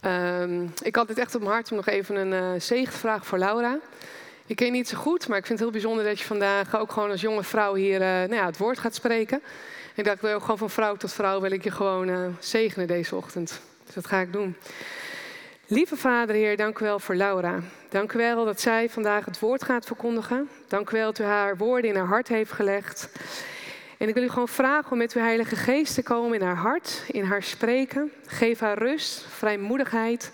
Ehm, ik had het echt op mijn hart om nog even een uh, zegen te vragen voor Laura. Ik ken je niet zo goed, maar ik vind het heel bijzonder dat je vandaag ook gewoon als jonge vrouw hier uh, nou ja, het woord gaat spreken. Ik dacht, ik wil gewoon van vrouw tot vrouw wil ik je gewoon uh, zegenen deze ochtend. Dus dat ga ik doen. Lieve Vader, Heer, dank u wel voor Laura. Dank u wel dat zij vandaag het woord gaat verkondigen. Dank u wel dat u haar woorden in haar hart heeft gelegd. En ik wil u gewoon vragen om met uw Heilige Geest te komen in haar hart, in haar spreken. Geef haar rust, vrijmoedigheid.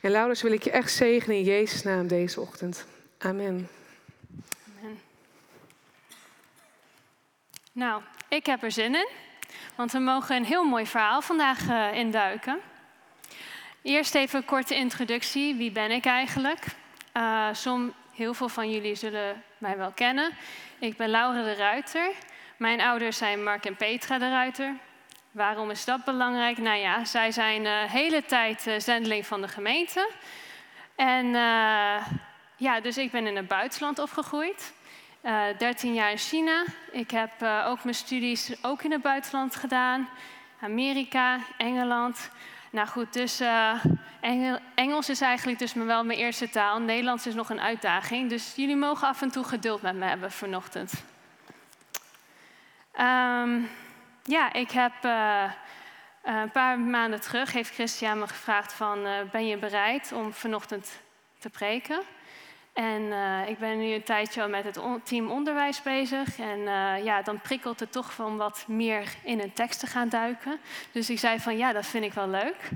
En Laurens wil ik je echt zegenen in Jezus' naam deze ochtend. Amen. Amen. Nou, ik heb er zin in, want we mogen een heel mooi verhaal vandaag uh, induiken. Eerst even een korte introductie. Wie ben ik eigenlijk? Uh, som, heel veel van jullie zullen mij wel kennen. Ik ben Laura de Ruiter. Mijn ouders zijn Mark en Petra de Ruiter. Waarom is dat belangrijk? Nou ja, zij zijn de uh, hele tijd uh, zendeling van de gemeente. En uh, ja, dus ik ben in het buitenland opgegroeid. 13 jaar in China. Ik heb ook mijn studies ook in het buitenland gedaan. Amerika, Engeland. Nou goed, dus Engel, Engels is eigenlijk dus wel mijn eerste taal. Nederlands is nog een uitdaging. Dus jullie mogen af en toe geduld met me hebben vanochtend. Um, ja, ik heb uh, een paar maanden terug heeft Christian me gevraagd van uh, ben je bereid om vanochtend te preken? En ik ben nu een tijdje al met het team onderwijs bezig. En ja, dan prikkelt het toch om wat meer in een tekst te gaan duiken. Dus ik zei van ja, dat vind ik wel leuk.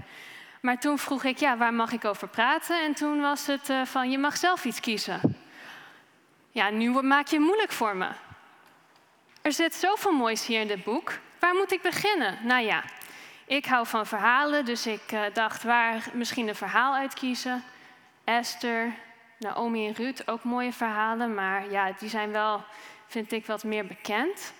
Maar toen vroeg ik ja, waar mag ik over praten? En toen was het van je mag zelf iets kiezen. Ja, nu maak je het moeilijk voor me. Er zit zoveel moois hier in dit boek. Waar moet ik beginnen? Nou ja, ik hou van verhalen, dus ik uh, dacht waar misschien een verhaal uitkiezen. Esther, Naomi en Ruth, ook mooie verhalen, maar ja, die zijn wel, vind ik, wat meer bekend.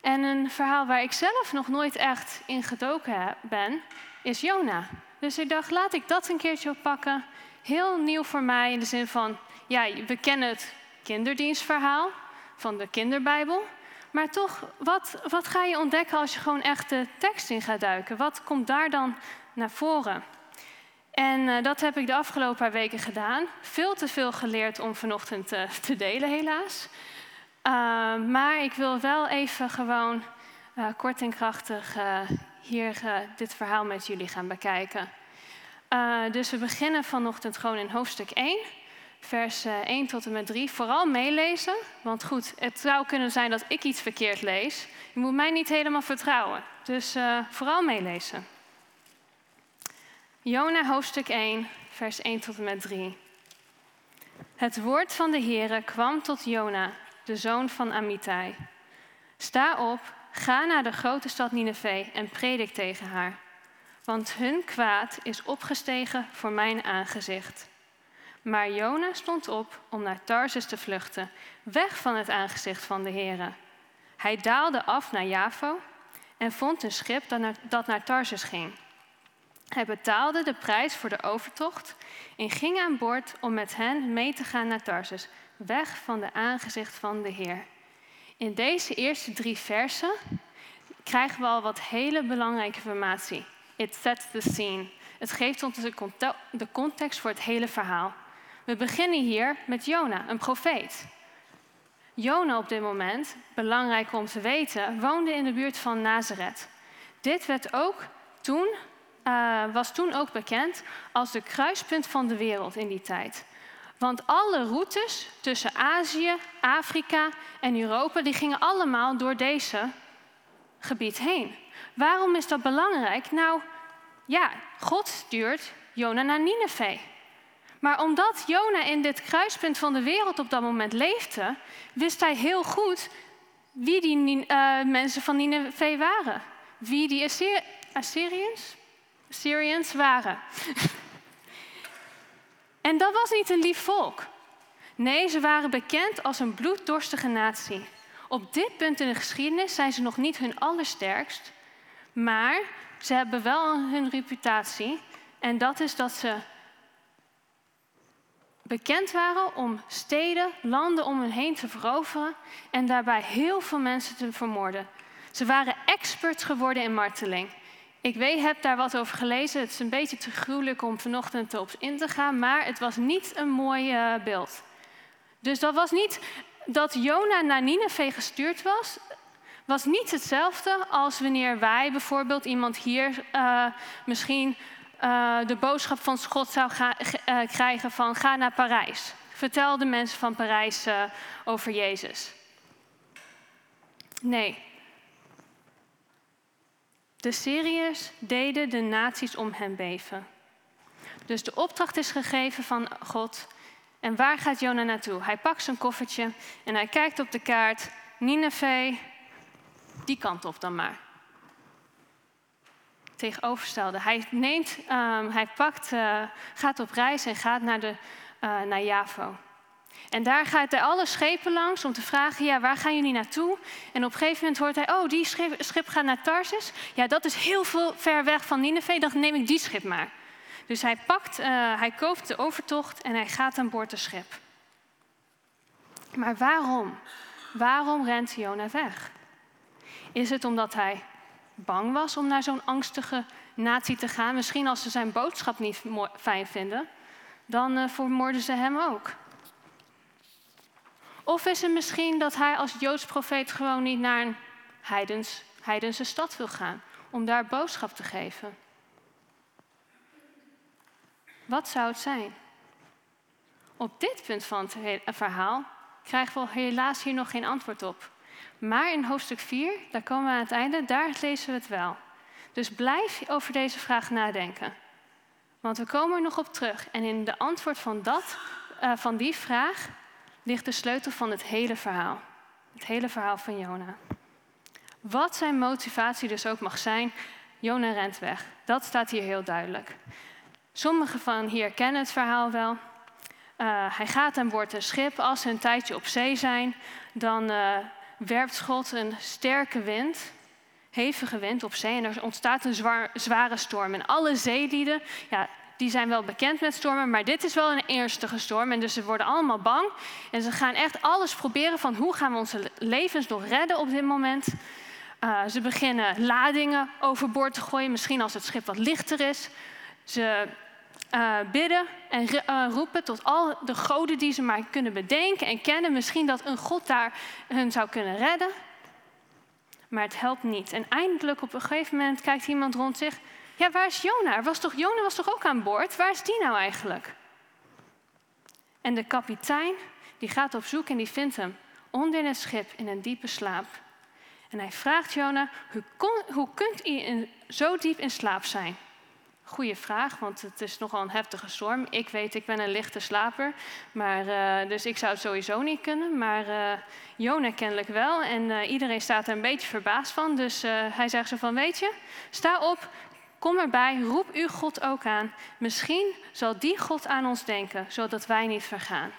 En een verhaal waar ik zelf nog nooit echt in gedoken ben, is Jona. Dus ik dacht, laat ik dat een keertje oppakken. Heel nieuw voor mij in de zin van, ja, we kennen het kinderdienstverhaal van de kinderbijbel. Maar toch, wat, wat ga je ontdekken als je gewoon echt de tekst in gaat duiken? Wat komt daar dan naar voren? En uh, dat heb ik de afgelopen paar weken gedaan. Veel te veel geleerd om vanochtend uh, te delen, helaas. Uh, maar ik wil wel even gewoon kort en krachtig hier dit verhaal met jullie gaan bekijken. dus we beginnen vanochtend gewoon in hoofdstuk 1 vers 1 eh, tot en met 3. Vooral meelezen, want goed, het zou kunnen zijn dat ik iets verkeerd lees. Je moet mij niet helemaal vertrouwen, dus uh, vooral meelezen. Jona hoofdstuk 1, vers 1 tot en met 3. Het woord van de Heere kwam tot Jona, de zoon van Amittai. Sta op, ga naar de grote stad Nineveh en predik tegen haar. Want hun kwaad is opgestegen voor mijn aangezicht. Maar Jona stond op om naar Tarsus te vluchten, weg van het aangezicht van de Heere. Hij daalde af naar Javo en vond een schip dat naar, dat naar Tarsus ging. Hij betaalde de prijs voor de overtocht en ging aan boord om met hen mee te gaan naar Tarsus, weg van de aangezicht van de Heer. In deze eerste drie versen krijgen we al wat hele belangrijke informatie. It sets the scene. Het geeft ons de context voor het hele verhaal. We beginnen hier met Jona, een profeet. Jona op dit moment, belangrijk om te weten, woonde in de buurt van Nazareth. Dit werd ook toen, uh, was toen ook bekend als de kruispunt van de wereld in die tijd. Want alle routes tussen Azië, Afrika en Europa, die gingen allemaal door deze gebied heen. Waarom is dat belangrijk? Nou, ja, God stuurt Jona naar Nineveh. Maar omdat Jona in dit kruispunt van de wereld op dat moment leefde, wist hij heel goed wie die uh, mensen van Nineveh waren. Wie die Assyriërs Assyrians waren. en dat was niet een lief volk. Nee, ze waren bekend als een bloeddorstige natie. Op dit punt in de geschiedenis zijn ze nog niet hun allersterkst, maar ze hebben wel hun reputatie. En dat is dat ze bekend waren om steden, landen om hen heen te veroveren en daarbij heel veel mensen te vermoorden. Ze waren expert geworden in marteling. Ik weet, heb daar wat over gelezen. Het is een beetje te gruwelijk om vanochtend op in te gaan, maar het was niet een mooi uh, beeld. Dus dat was niet dat Jona naar Nineveh gestuurd was, was niet hetzelfde als wanneer wij bijvoorbeeld iemand hier uh, misschien uh, de boodschap van God zou ga, uh, krijgen van ga naar Parijs. Vertel de mensen van Parijs over Jezus. Nee. De Syriërs deden de naties om hen beven. Dus de opdracht is gegeven van God. En waar gaat Jona naartoe? Hij pakt zijn koffertje en hij kijkt op de kaart. Nineveh, die kant op dan maar. Tegenoverstelde. Hij, neemt, um, hij pakt, uh, gaat op reis en gaat naar, de, uh, naar Javo. En daar gaat hij alle schepen langs om te vragen, ja, waar gaan jullie naartoe? En op een gegeven moment hoort hij, oh, die schip, gaat naar Tarsus. Ja, dat is heel veel ver weg van Nineveh, dan neem ik die schip maar. Dus hij pakt, uh, hij koopt de overtocht en hij gaat aan boord het schip. Maar waarom? Waarom rent Jona weg? Is het omdat hij bang was om naar zo'n angstige natie te gaan? Misschien als ze zijn boodschap niet fijn vinden, dan uh, vermoorden ze hem ook. Of is het misschien dat hij als Joods profeet gewoon niet naar een heidens, heidense stad wil gaan om daar boodschap te geven? Wat zou het zijn? Op dit punt van het verhaal krijgen we helaas hier nog geen antwoord op. Maar in hoofdstuk 4, daar komen we aan het einde, daar lezen we het wel. Dus blijf over deze vraag nadenken. Want we komen er nog op terug. En in de antwoord van, dat, uh, van die vraag ligt de sleutel van het hele verhaal. Het hele verhaal van Jona. Wat zijn motivatie dus ook mag zijn, Jona rent weg. Dat staat hier heel duidelijk. Sommigen van hier kennen het verhaal wel. Uh, hij gaat aan boord een schip. Als ze een tijdje op zee zijn, dan uh, werpt God een sterke wind, hevige wind op zee. En er ontstaat een zware storm. En alle zeelieden, ja, die zijn wel bekend met stormen, maar dit is wel een ernstige storm. En dus ze worden allemaal bang. En ze gaan echt alles proberen van hoe gaan we onze levens nog redden op dit moment. Uh, ze beginnen ladingen overboord te gooien, misschien als het schip wat lichter is. Ze uh, bidden en uh, roepen tot al de goden die ze maar kunnen bedenken en kennen. Misschien dat een God daar hun zou kunnen redden. Maar het helpt niet. En eindelijk op een gegeven moment kijkt iemand rond zich. Ja, waar is Jona? Was toch, Jona was toch ook aan boord? Waar is die nou eigenlijk? En de kapitein die gaat op zoek en die vindt hem onder in het schip in een diepe slaap. En hij vraagt Jona, hoe, kon, hoe kunt u in, zo diep in slaap zijn? Goeie vraag, want het is nogal een heftige storm. Ik weet, ik ben een lichte slaper, maar, uh, dus ik zou het sowieso niet kunnen. Maar uh, Jona kennelijk wel en uh, iedereen staat er een beetje verbaasd van. Dus hij zegt zo van, weet je, sta op, kom erbij, roep uw God ook aan. Misschien zal die God aan ons denken, zodat wij niet vergaan.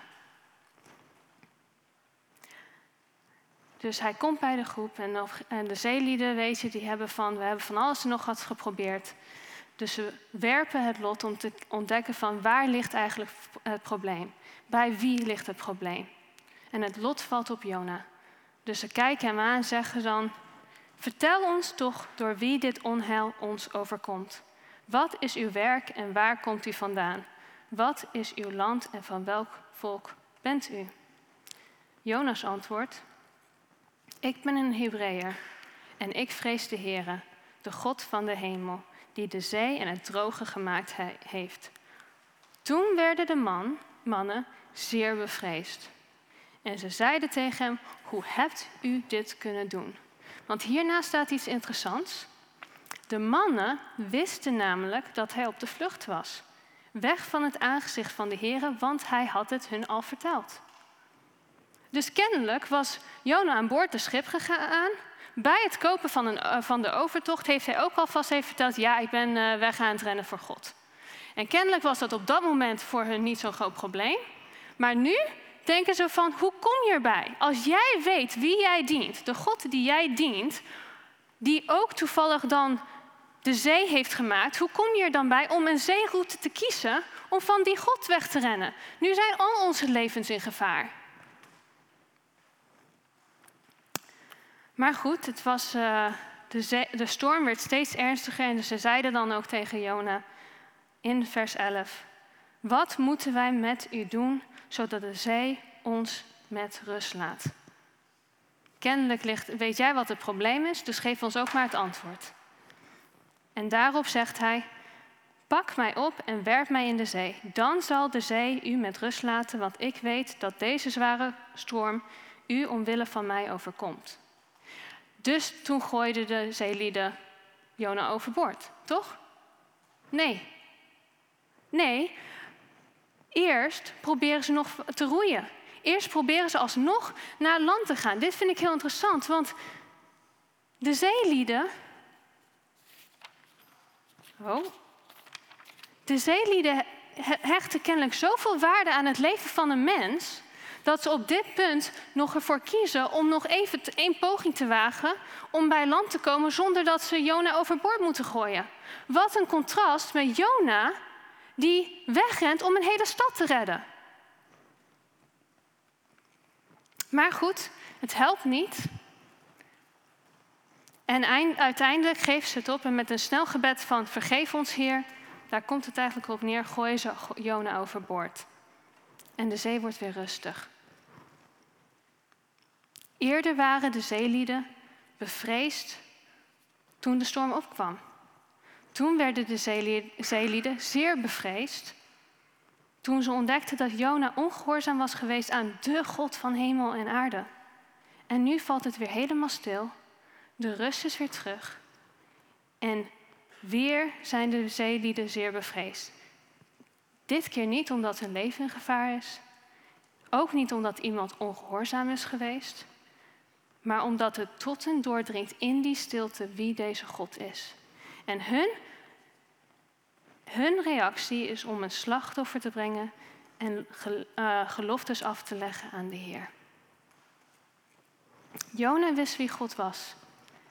Dus hij komt bij de groep en, en de zeelieden, weet je, die hebben van, we hebben van alles en nog wat geprobeerd. Dus ze werpen het lot om te ontdekken van waar ligt eigenlijk het probleem? Bij wie ligt het probleem? En het lot valt op Jona. Dus ze kijken hem aan en zeggen dan: Vertel ons toch door wie dit onheil ons overkomt. Wat is uw werk en waar komt u vandaan? Wat is uw land en van welk volk bent u? Jonas antwoordt: Ik ben een Hebreeër en ik vrees de Heere, de God van de hemel die de zee en het droge gemaakt heeft. Toen werden de man, mannen zeer bevreesd. En ze zeiden tegen hem, hoe hebt u dit kunnen doen? Want hierna staat iets interessants. De mannen wisten namelijk dat hij op de vlucht was. Weg van het aangezicht van de heren, want hij had het hun al verteld. Dus kennelijk was Jona aan boord de schip gegaan bij het kopen van, een, eh, van de overtocht heeft hij ook alvast even verteld: Ja, ik ben uh, weg aan het rennen voor God. En kennelijk was dat op dat moment voor hun niet zo'n groot probleem. Maar nu denken ze van: Hoe kom je erbij? Als jij weet wie jij dient, de God die jij dient, die ook toevallig dan de zee heeft gemaakt, hoe kom je er dan bij om een zeeroute te kiezen om van die God weg te rennen? Nu zijn al onze levens in gevaar. Maar goed, het was uh, de, de storm werd steeds ernstiger en ze zeiden dan ook tegen Jona in vers 11: Wat moeten wij met u doen zodat de zee ons met rust laat? Kennelijk ligt, weet jij wat het probleem is, dus geef ons ook maar het antwoord. En daarop zegt hij: Pak mij op en werp mij in de zee. Dan zal de zee u met rust laten, want ik weet dat deze zware storm u omwille van mij overkomt. Dus toen gooiden de zeelieden Jona overboord, toch? Nee. Nee. Eerst proberen ze nog te roeien. Eerst proberen ze alsnog naar land te gaan. Dit vind ik heel interessant, want de zeelieden. Oh. De zeelieden hechten kennelijk zoveel waarde aan het leven van een mens. Dat ze op dit punt nog ervoor kiezen om nog even één poging te wagen. om bij land te komen zonder dat ze Jona overboord moeten gooien. Wat een contrast met Jona, die wegrent om een hele stad te redden. Maar goed, het helpt niet. En uiteindelijk geeft ze het op en met een snel gebed van vergeef ons Heer, daar komt het eigenlijk op neer, gooien ze Jona overboord. En de zee wordt weer rustig. Eerder waren de zeelieden bevreesd toen de storm opkwam. Toen werden de zeelieden zeer bevreesd toen ze ontdekten dat Jona ongehoorzaam was geweest aan de God van hemel en aarde. En nu valt het weer helemaal stil. De rust is weer terug. En weer zijn de zeelieden zeer bevreesd. Dit keer niet omdat hun leven in gevaar is. Ook niet omdat iemand ongehoorzaam is geweest. Maar omdat het tot hen doordringt in die stilte wie deze God is. En hun hun reactie is om een slachtoffer te brengen en uh, geloftes af te leggen aan de Heer. Jona wist wie God was.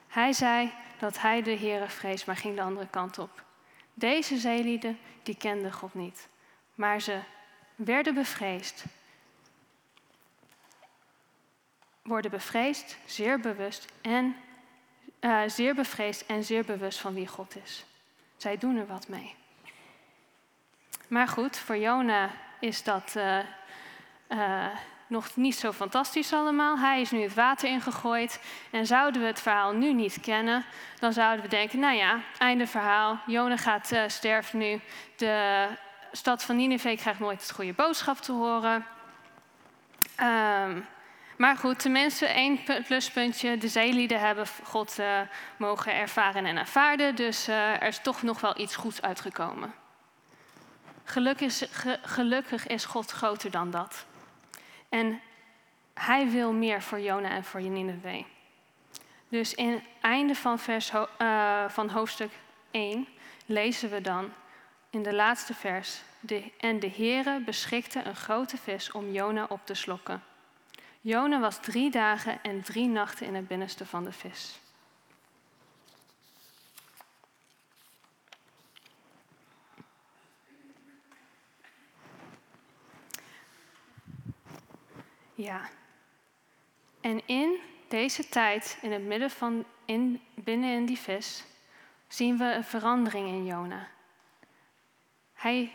Hij zei dat hij de Heere vrees, maar ging de andere kant op. Deze zeelieden, die kenden God niet. Maar ze werden bevreesd. Worden bevreesd, zeer bewust en uh, zeer bevreesd en zeer bewust van wie God is. Zij doen er wat mee. Maar goed, voor Jona is dat uh, uh, nog niet zo fantastisch allemaal. Hij is nu het water ingegooid. En zouden we het verhaal nu niet kennen, dan zouden we denken, nou ja, einde verhaal. Jona gaat sterven nu. De stad van Nineveh krijgt nooit het goede boodschap te horen. Um, maar goed, tenminste één pluspuntje. De zeelieden hebben God uh, mogen ervaren en ervaren. Dus uh, er is toch nog wel iets goeds uitgekomen. Gelukkig, gelukkig is God groter dan dat. En hij wil meer voor Jona en voor Nineveh. Dus in het einde van, vers, uh, van hoofdstuk 1 lezen we dan in de laatste vers. De, en de Heere beschikte een grote vis om Jona op te slokken. Jona was drie dagen en drie nachten in het binnenste van de vis. Ja. En in deze tijd, in het midden van in, binnen in die vis, zien we een verandering in Jona. Hij,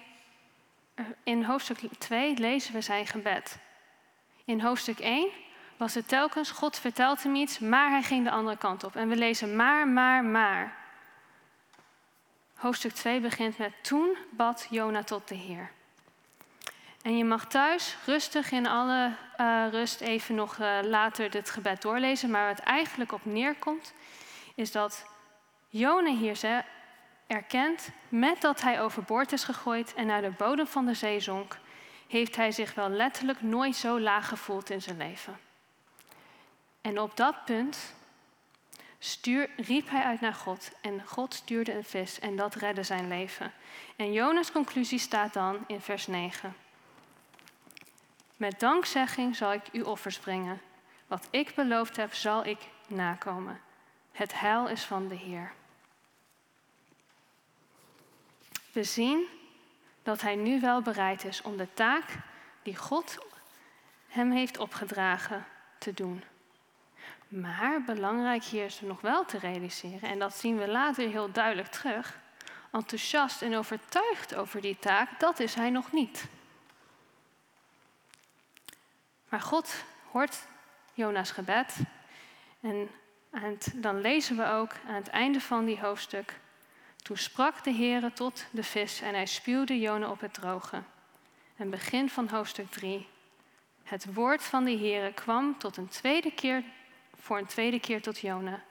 eh, in hoofdstuk 2 lezen we zijn gebed. In hoofdstuk 1 was het telkens, God vertelt hem iets, maar hij ging de andere kant op. En we lezen maar, maar, maar. Hoofdstuk 2 begint met toen bad Jona tot de Heer. En je mag thuis rustig in alle uh, rust even nog uh, later dit gebed doorlezen. Maar wat eigenlijk op neerkomt, is dat Jona hier erkent, met dat hij overboord is gegooid en naar de bodem van de zee zonk, heeft hij zich wel letterlijk nooit zo laag gevoeld in zijn leven. En op dat punt stuur, riep hij uit naar God en God stuurde een vis en dat redde zijn leven. En Jonas' conclusie staat dan in vers 9. Met dankzegging zal ik uw offers brengen. Wat ik beloofd heb, zal ik nakomen. Het heil is van de Heer. We zien dat hij nu wel bereid is om de taak die God hem heeft opgedragen te doen. Maar belangrijk hier is nog wel te realiseren, en dat zien we later heel duidelijk terug. Enthousiast en overtuigd over die taak, dat is hij nog niet. Maar God hoort Jona's gebed. En dan lezen we ook aan het einde van die hoofdstuk. Toen sprak de Heere tot de vis en hij spuwde Jona op het droge. En begin van hoofdstuk 3. Het woord van de Heere kwam tot een tweede keer, voor een tweede keer tot Jona.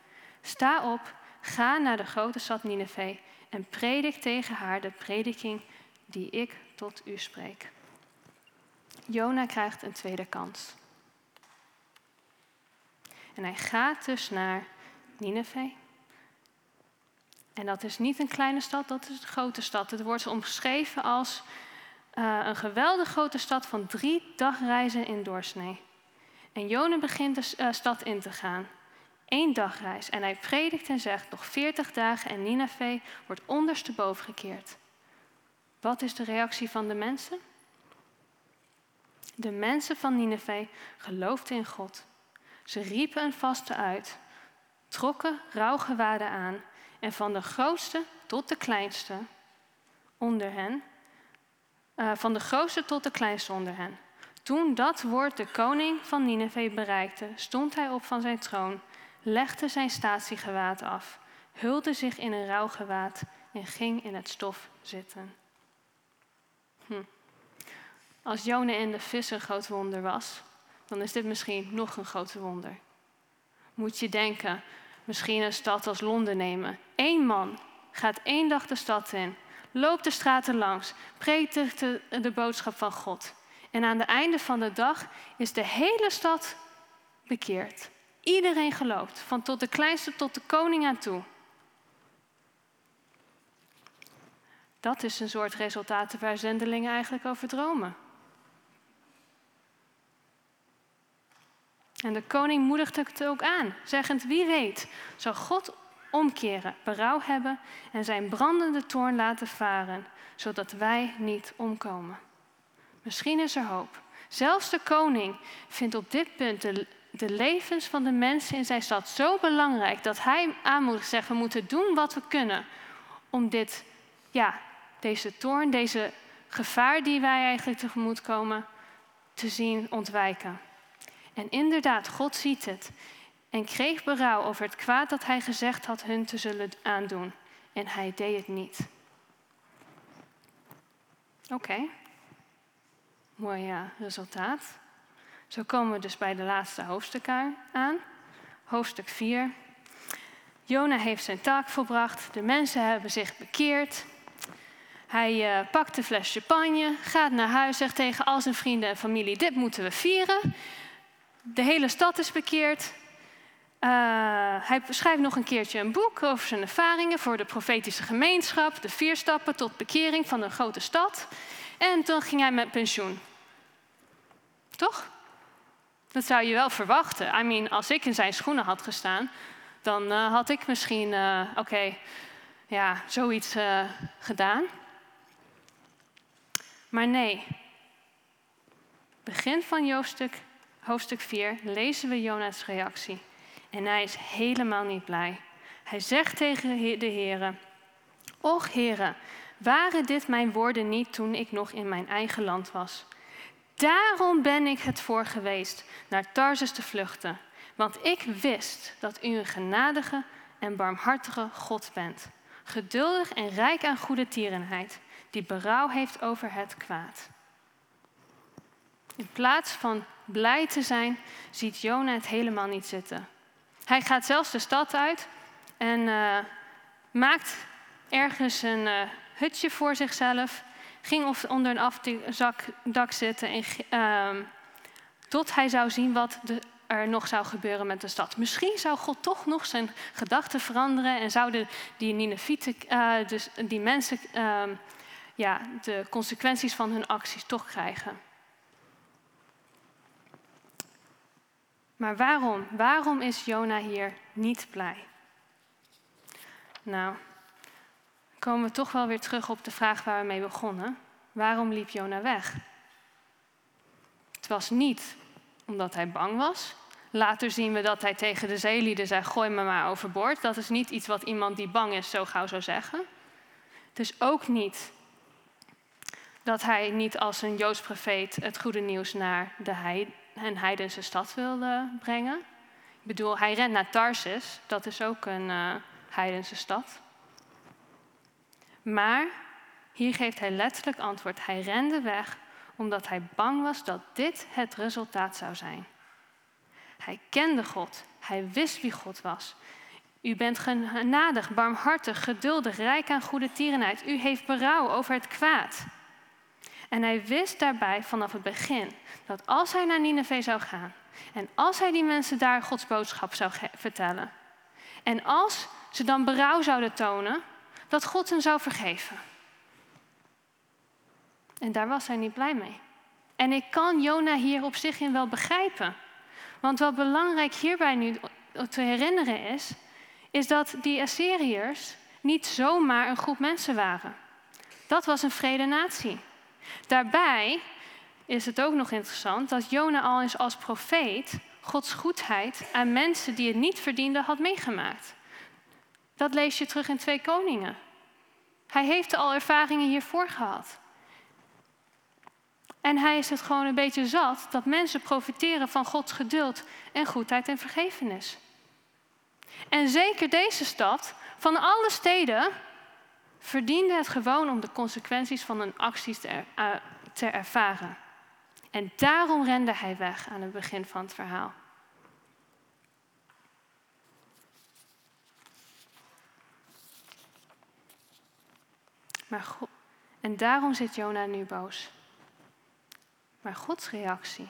Sta op, ga naar de grote stad Nineveh en predik tegen haar de prediking die ik tot u spreek. Jona krijgt een tweede kans. En hij gaat dus naar Nineveh. En dat is niet een kleine stad, dat is een grote stad. Het wordt omschreven als uh, een geweldig grote stad van drie dagreizen in doorsnee. En Jona begint de uh, stad in te gaan. Eén dagreis. En hij predikt en zegt, nog veertig dagen en Nineveh wordt ondersteboven gekeerd. Wat is de reactie van de mensen? De mensen van Nineveh geloofden in God. Ze riepen een vaste uit, trokken rouwgewaden aan en van de grootste tot de kleinste onder hen, uh, van de grootste tot de kleinste onder hen. Toen dat woord de koning van Nineveh bereikte, stond hij op van zijn troon, legde zijn statiegewaad af, hulde zich in een rouwgewaad en ging in het stof zitten. Hm. Als Jona in de vis een groot wonder was, dan is dit misschien nog een groter wonder. Moet je denken, misschien een stad als Londen nemen. Eén man gaat één dag de stad in, loopt de straten langs, predigt de, de boodschap van God. En aan het einde van de dag is de hele stad bekeerd. Iedereen gelooft, van tot de kleinste tot de koning aan toe. Dat is een soort resultaten waar zendelingen eigenlijk over dromen. En de koning moedigde het ook aan, zeggend: Wie weet, zal God omkeren, berouw hebben en zijn brandende toorn laten varen, zodat wij niet omkomen. Misschien is er hoop. Zelfs de koning vindt op dit punt de, levens van de mensen in zijn stad zo belangrijk dat hij aanmoedigt zegt: we moeten doen wat we kunnen om dit, ja, deze toorn, deze gevaar die wij eigenlijk tegemoet komen, te zien ontwijken. En inderdaad, God ziet het en kreeg berouw over het kwaad dat hij gezegd had hun te zullen aandoen. En hij deed het niet. Oké, mooi resultaat. Zo komen we dus bij de laatste hoofdstuk aan. Hoofdstuk 4. Jona heeft zijn taak volbracht. De mensen hebben zich bekeerd. Hij uh, pakt een fles champagne, gaat naar huis, zegt tegen al zijn vrienden en familie: Dit moeten we vieren. De hele stad is bekeerd. Uh, hij schrijft nog een keertje een boek over zijn ervaringen voor de profetische gemeenschap, de vier stappen tot bekering van een grote stad. En toen ging hij met pensioen. Toch? Dat zou je wel verwachten. I mean, als ik in zijn schoenen had gestaan, dan uh, had ik misschien, uh, oké, ja, zoiets gedaan. Maar nee. Begin van hoofdstuk hoofdstuk 4 lezen we Jona's reactie. En hij is helemaal niet blij. Hij zegt tegen de heren: Och heren, waren dit mijn woorden niet toen ik nog in mijn eigen land was? Daarom ben ik het voor geweest naar Tarsus te vluchten. Want ik wist dat u een genadige en barmhartige God bent. Geduldig en rijk aan goede tierenheid, die berouw heeft over het kwaad. In plaats van blij te zijn, ziet Jona het helemaal niet zitten. Hij gaat zelfs de stad uit en uh, maakt ergens een uh, hutje voor zichzelf. Ging onder een afdak zitten en, uh, tot hij zou zien wat er nog zou gebeuren met de stad. Misschien zou God toch nog zijn gedachten veranderen en zouden die Ninevieten, uh, dus die mensen, ehm, ja, de consequenties van hun acties toch krijgen. Maar waarom? Waarom is Jona hier niet blij? Nou, komen we toch wel weer terug op de vraag waar we mee begonnen. Waarom liep Jona weg? Het was niet omdat hij bang was. Later zien we dat hij tegen de zeelieden zei: Gooi me maar overboord. Dat is niet iets wat iemand die bang is zo gauw zou zeggen. Dus ook niet dat hij niet als een Joods profeet het goede nieuws naar de heid, een heidense stad wilde brengen. Ik bedoel, hij rent naar Tarsus, dat is ook een uh, heidense stad. Maar hier geeft hij letterlijk antwoord. Hij rende weg omdat hij bang was dat dit het resultaat zou zijn. Hij kende God. Hij wist wie God was. U bent genadig, barmhartig, geduldig, rijk aan goede tierenheid. U heeft berouw over het kwaad. En hij wist daarbij vanaf het begin dat als hij naar Nineveh zou gaan en als hij die mensen daar Gods boodschap zou vertellen en als ze dan berouw zouden tonen, dat God hen zou vergeven. En daar was hij niet blij mee. En ik kan Jona hier op zich in wel begrijpen. Want wat belangrijk hierbij nu te herinneren is, is dat die Assyriërs niet zomaar een groep mensen waren. Dat was een vrede natie. Daarbij is het ook nog interessant dat Jona al eens als profeet Gods goedheid aan mensen die het niet verdienden had meegemaakt. Dat lees je terug in Twee Koningen. Hij heeft al ervaringen hiervoor gehad. En hij is het gewoon een beetje zat dat mensen profiteren van Gods geduld en goedheid en vergevenis. En zeker deze stad, van alle steden, verdiende het gewoon om de consequenties van hun acties te, er, te ervaren. En daarom rende hij weg aan het begin van het verhaal. Maar en daarom zit Jona nu boos. Maar Gods reactie,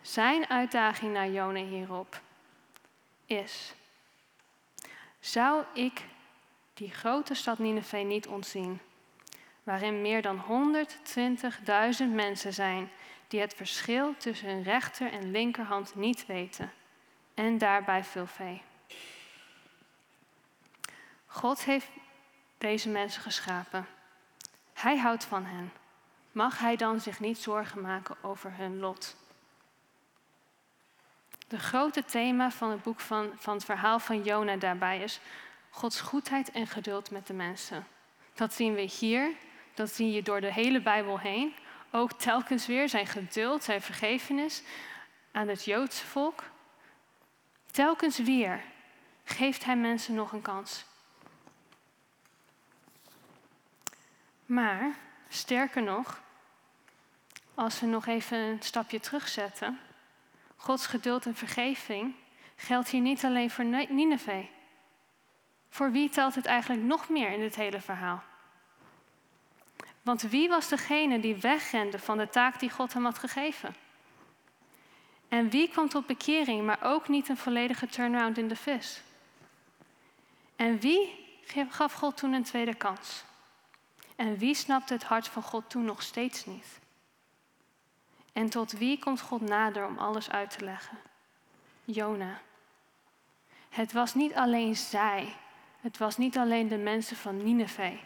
zijn uitdaging naar Jona hierop, is: Zou ik die grote stad Nineveh niet ontzien, waarin meer dan 120.000 mensen zijn die het verschil tussen hun rechter en linkerhand niet weten, en daarbij veel vee? God heeft deze mensen geschapen. Hij houdt van hen. Mag hij dan zich niet zorgen maken over hun lot? De grote thema van het boek van, van het verhaal van Jona daarbij is Gods goedheid en geduld met de mensen. Dat zien we hier, dat zie je door de hele Bijbel heen. Ook telkens weer zijn geduld, zijn vergevenis aan het Joodse volk. Telkens weer geeft hij mensen nog een kans. Maar, sterker nog, als we nog even een stapje terugzetten, Gods geduld en vergeving geldt hier niet alleen voor Nineveh. Voor wie telt het eigenlijk nog meer in dit hele verhaal? Want wie was degene die wegrende van de taak die God hem had gegeven? En wie kwam tot bekering, maar ook niet een volledige turnaround in de vis? En wie gaf God toen een tweede kans? En wie snapte het hart van God toen nog steeds niet? En tot wie komt God nader om alles uit te leggen? Jona. Het was niet alleen zij, het was niet alleen de mensen van Nineveh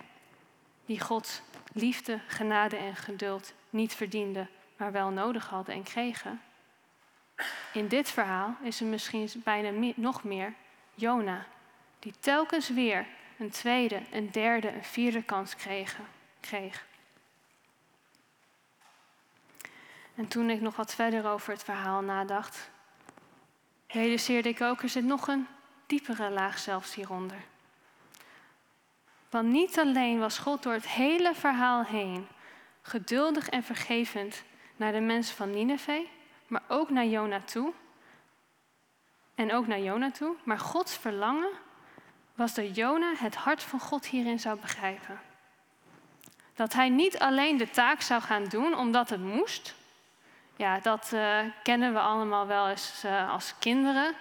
die Gods liefde, genade en geduld niet verdienden, maar wel nodig hadden en kregen. In dit verhaal is er misschien bijna nog meer Jona, die telkens weer een tweede, een derde, een vierde kans kreeg. En toen ik nog wat verder over het verhaal nadacht, realiseerde ik ook, er zit nog een diepere laag zelfs hieronder. Want niet alleen was God door het hele verhaal heen geduldig en vergevend naar de mensen van Nineveh, maar ook naar Jona toe. En ook naar Jona toe. Maar Gods verlangen was dat Jona het hart van God hierin zou begrijpen. Dat hij niet alleen de taak zou gaan doen omdat het moest. Ja, dat uh, kennen we allemaal wel eens uh, als kinderen.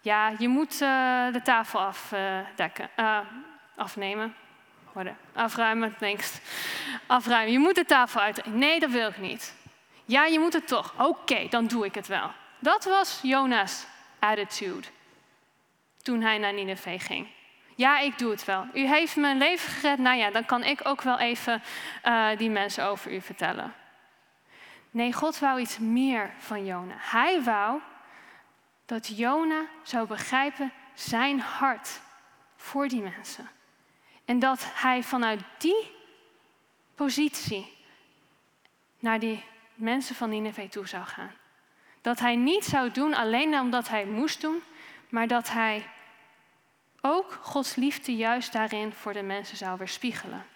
Ja, je moet uh, de tafel afdekken, afnemen. Worden. Afruimen, denkst. Afruimen. Je moet de tafel uit. Nee, dat wil ik niet. Ja, je moet het toch. Oké, dan doe ik het wel. Dat was Jona's attitude toen hij naar Nineveh ging. Ja, ik doe het wel. U heeft mijn leven gered. Nou ja, dan kan ik ook wel even uh, die mensen over u vertellen. Nee, God wou iets meer van Jona. Hij wou dat Jona zou begrijpen zijn hart voor die mensen. En dat hij vanuit die positie naar die mensen van Nineveh toe zou gaan. Dat hij niet zou doen alleen omdat hij moest doen, maar dat hij ook Gods liefde juist daarin voor de mensen zou weerspiegelen.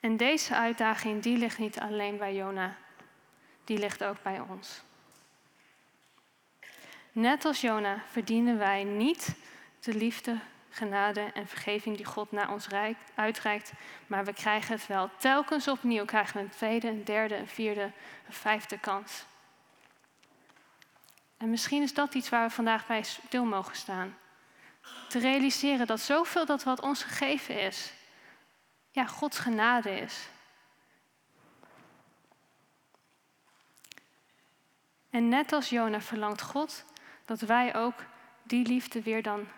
En deze uitdaging die ligt niet alleen bij Jona, die ligt ook bij ons. Net als Jona verdienen wij niet de liefde, genade en vergeving die God naar ons uitreikt, maar we krijgen het wel. Telkens opnieuw krijgen we een tweede, een derde, een vierde, een vijfde kans. En misschien is dat iets waar we vandaag bij stil mogen staan. Te realiseren dat zoveel dat wat ons gegeven is, ja, Gods genade is. En net als Jona verlangt God dat wij ook die liefde weer dan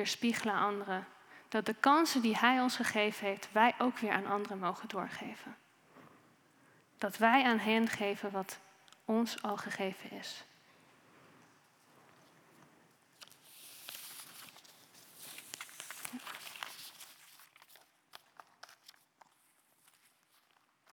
weerspiegelen aan anderen. Dat de kansen die Hij ons gegeven heeft, wij ook weer aan anderen mogen doorgeven. Dat wij aan hen geven wat ons al gegeven is.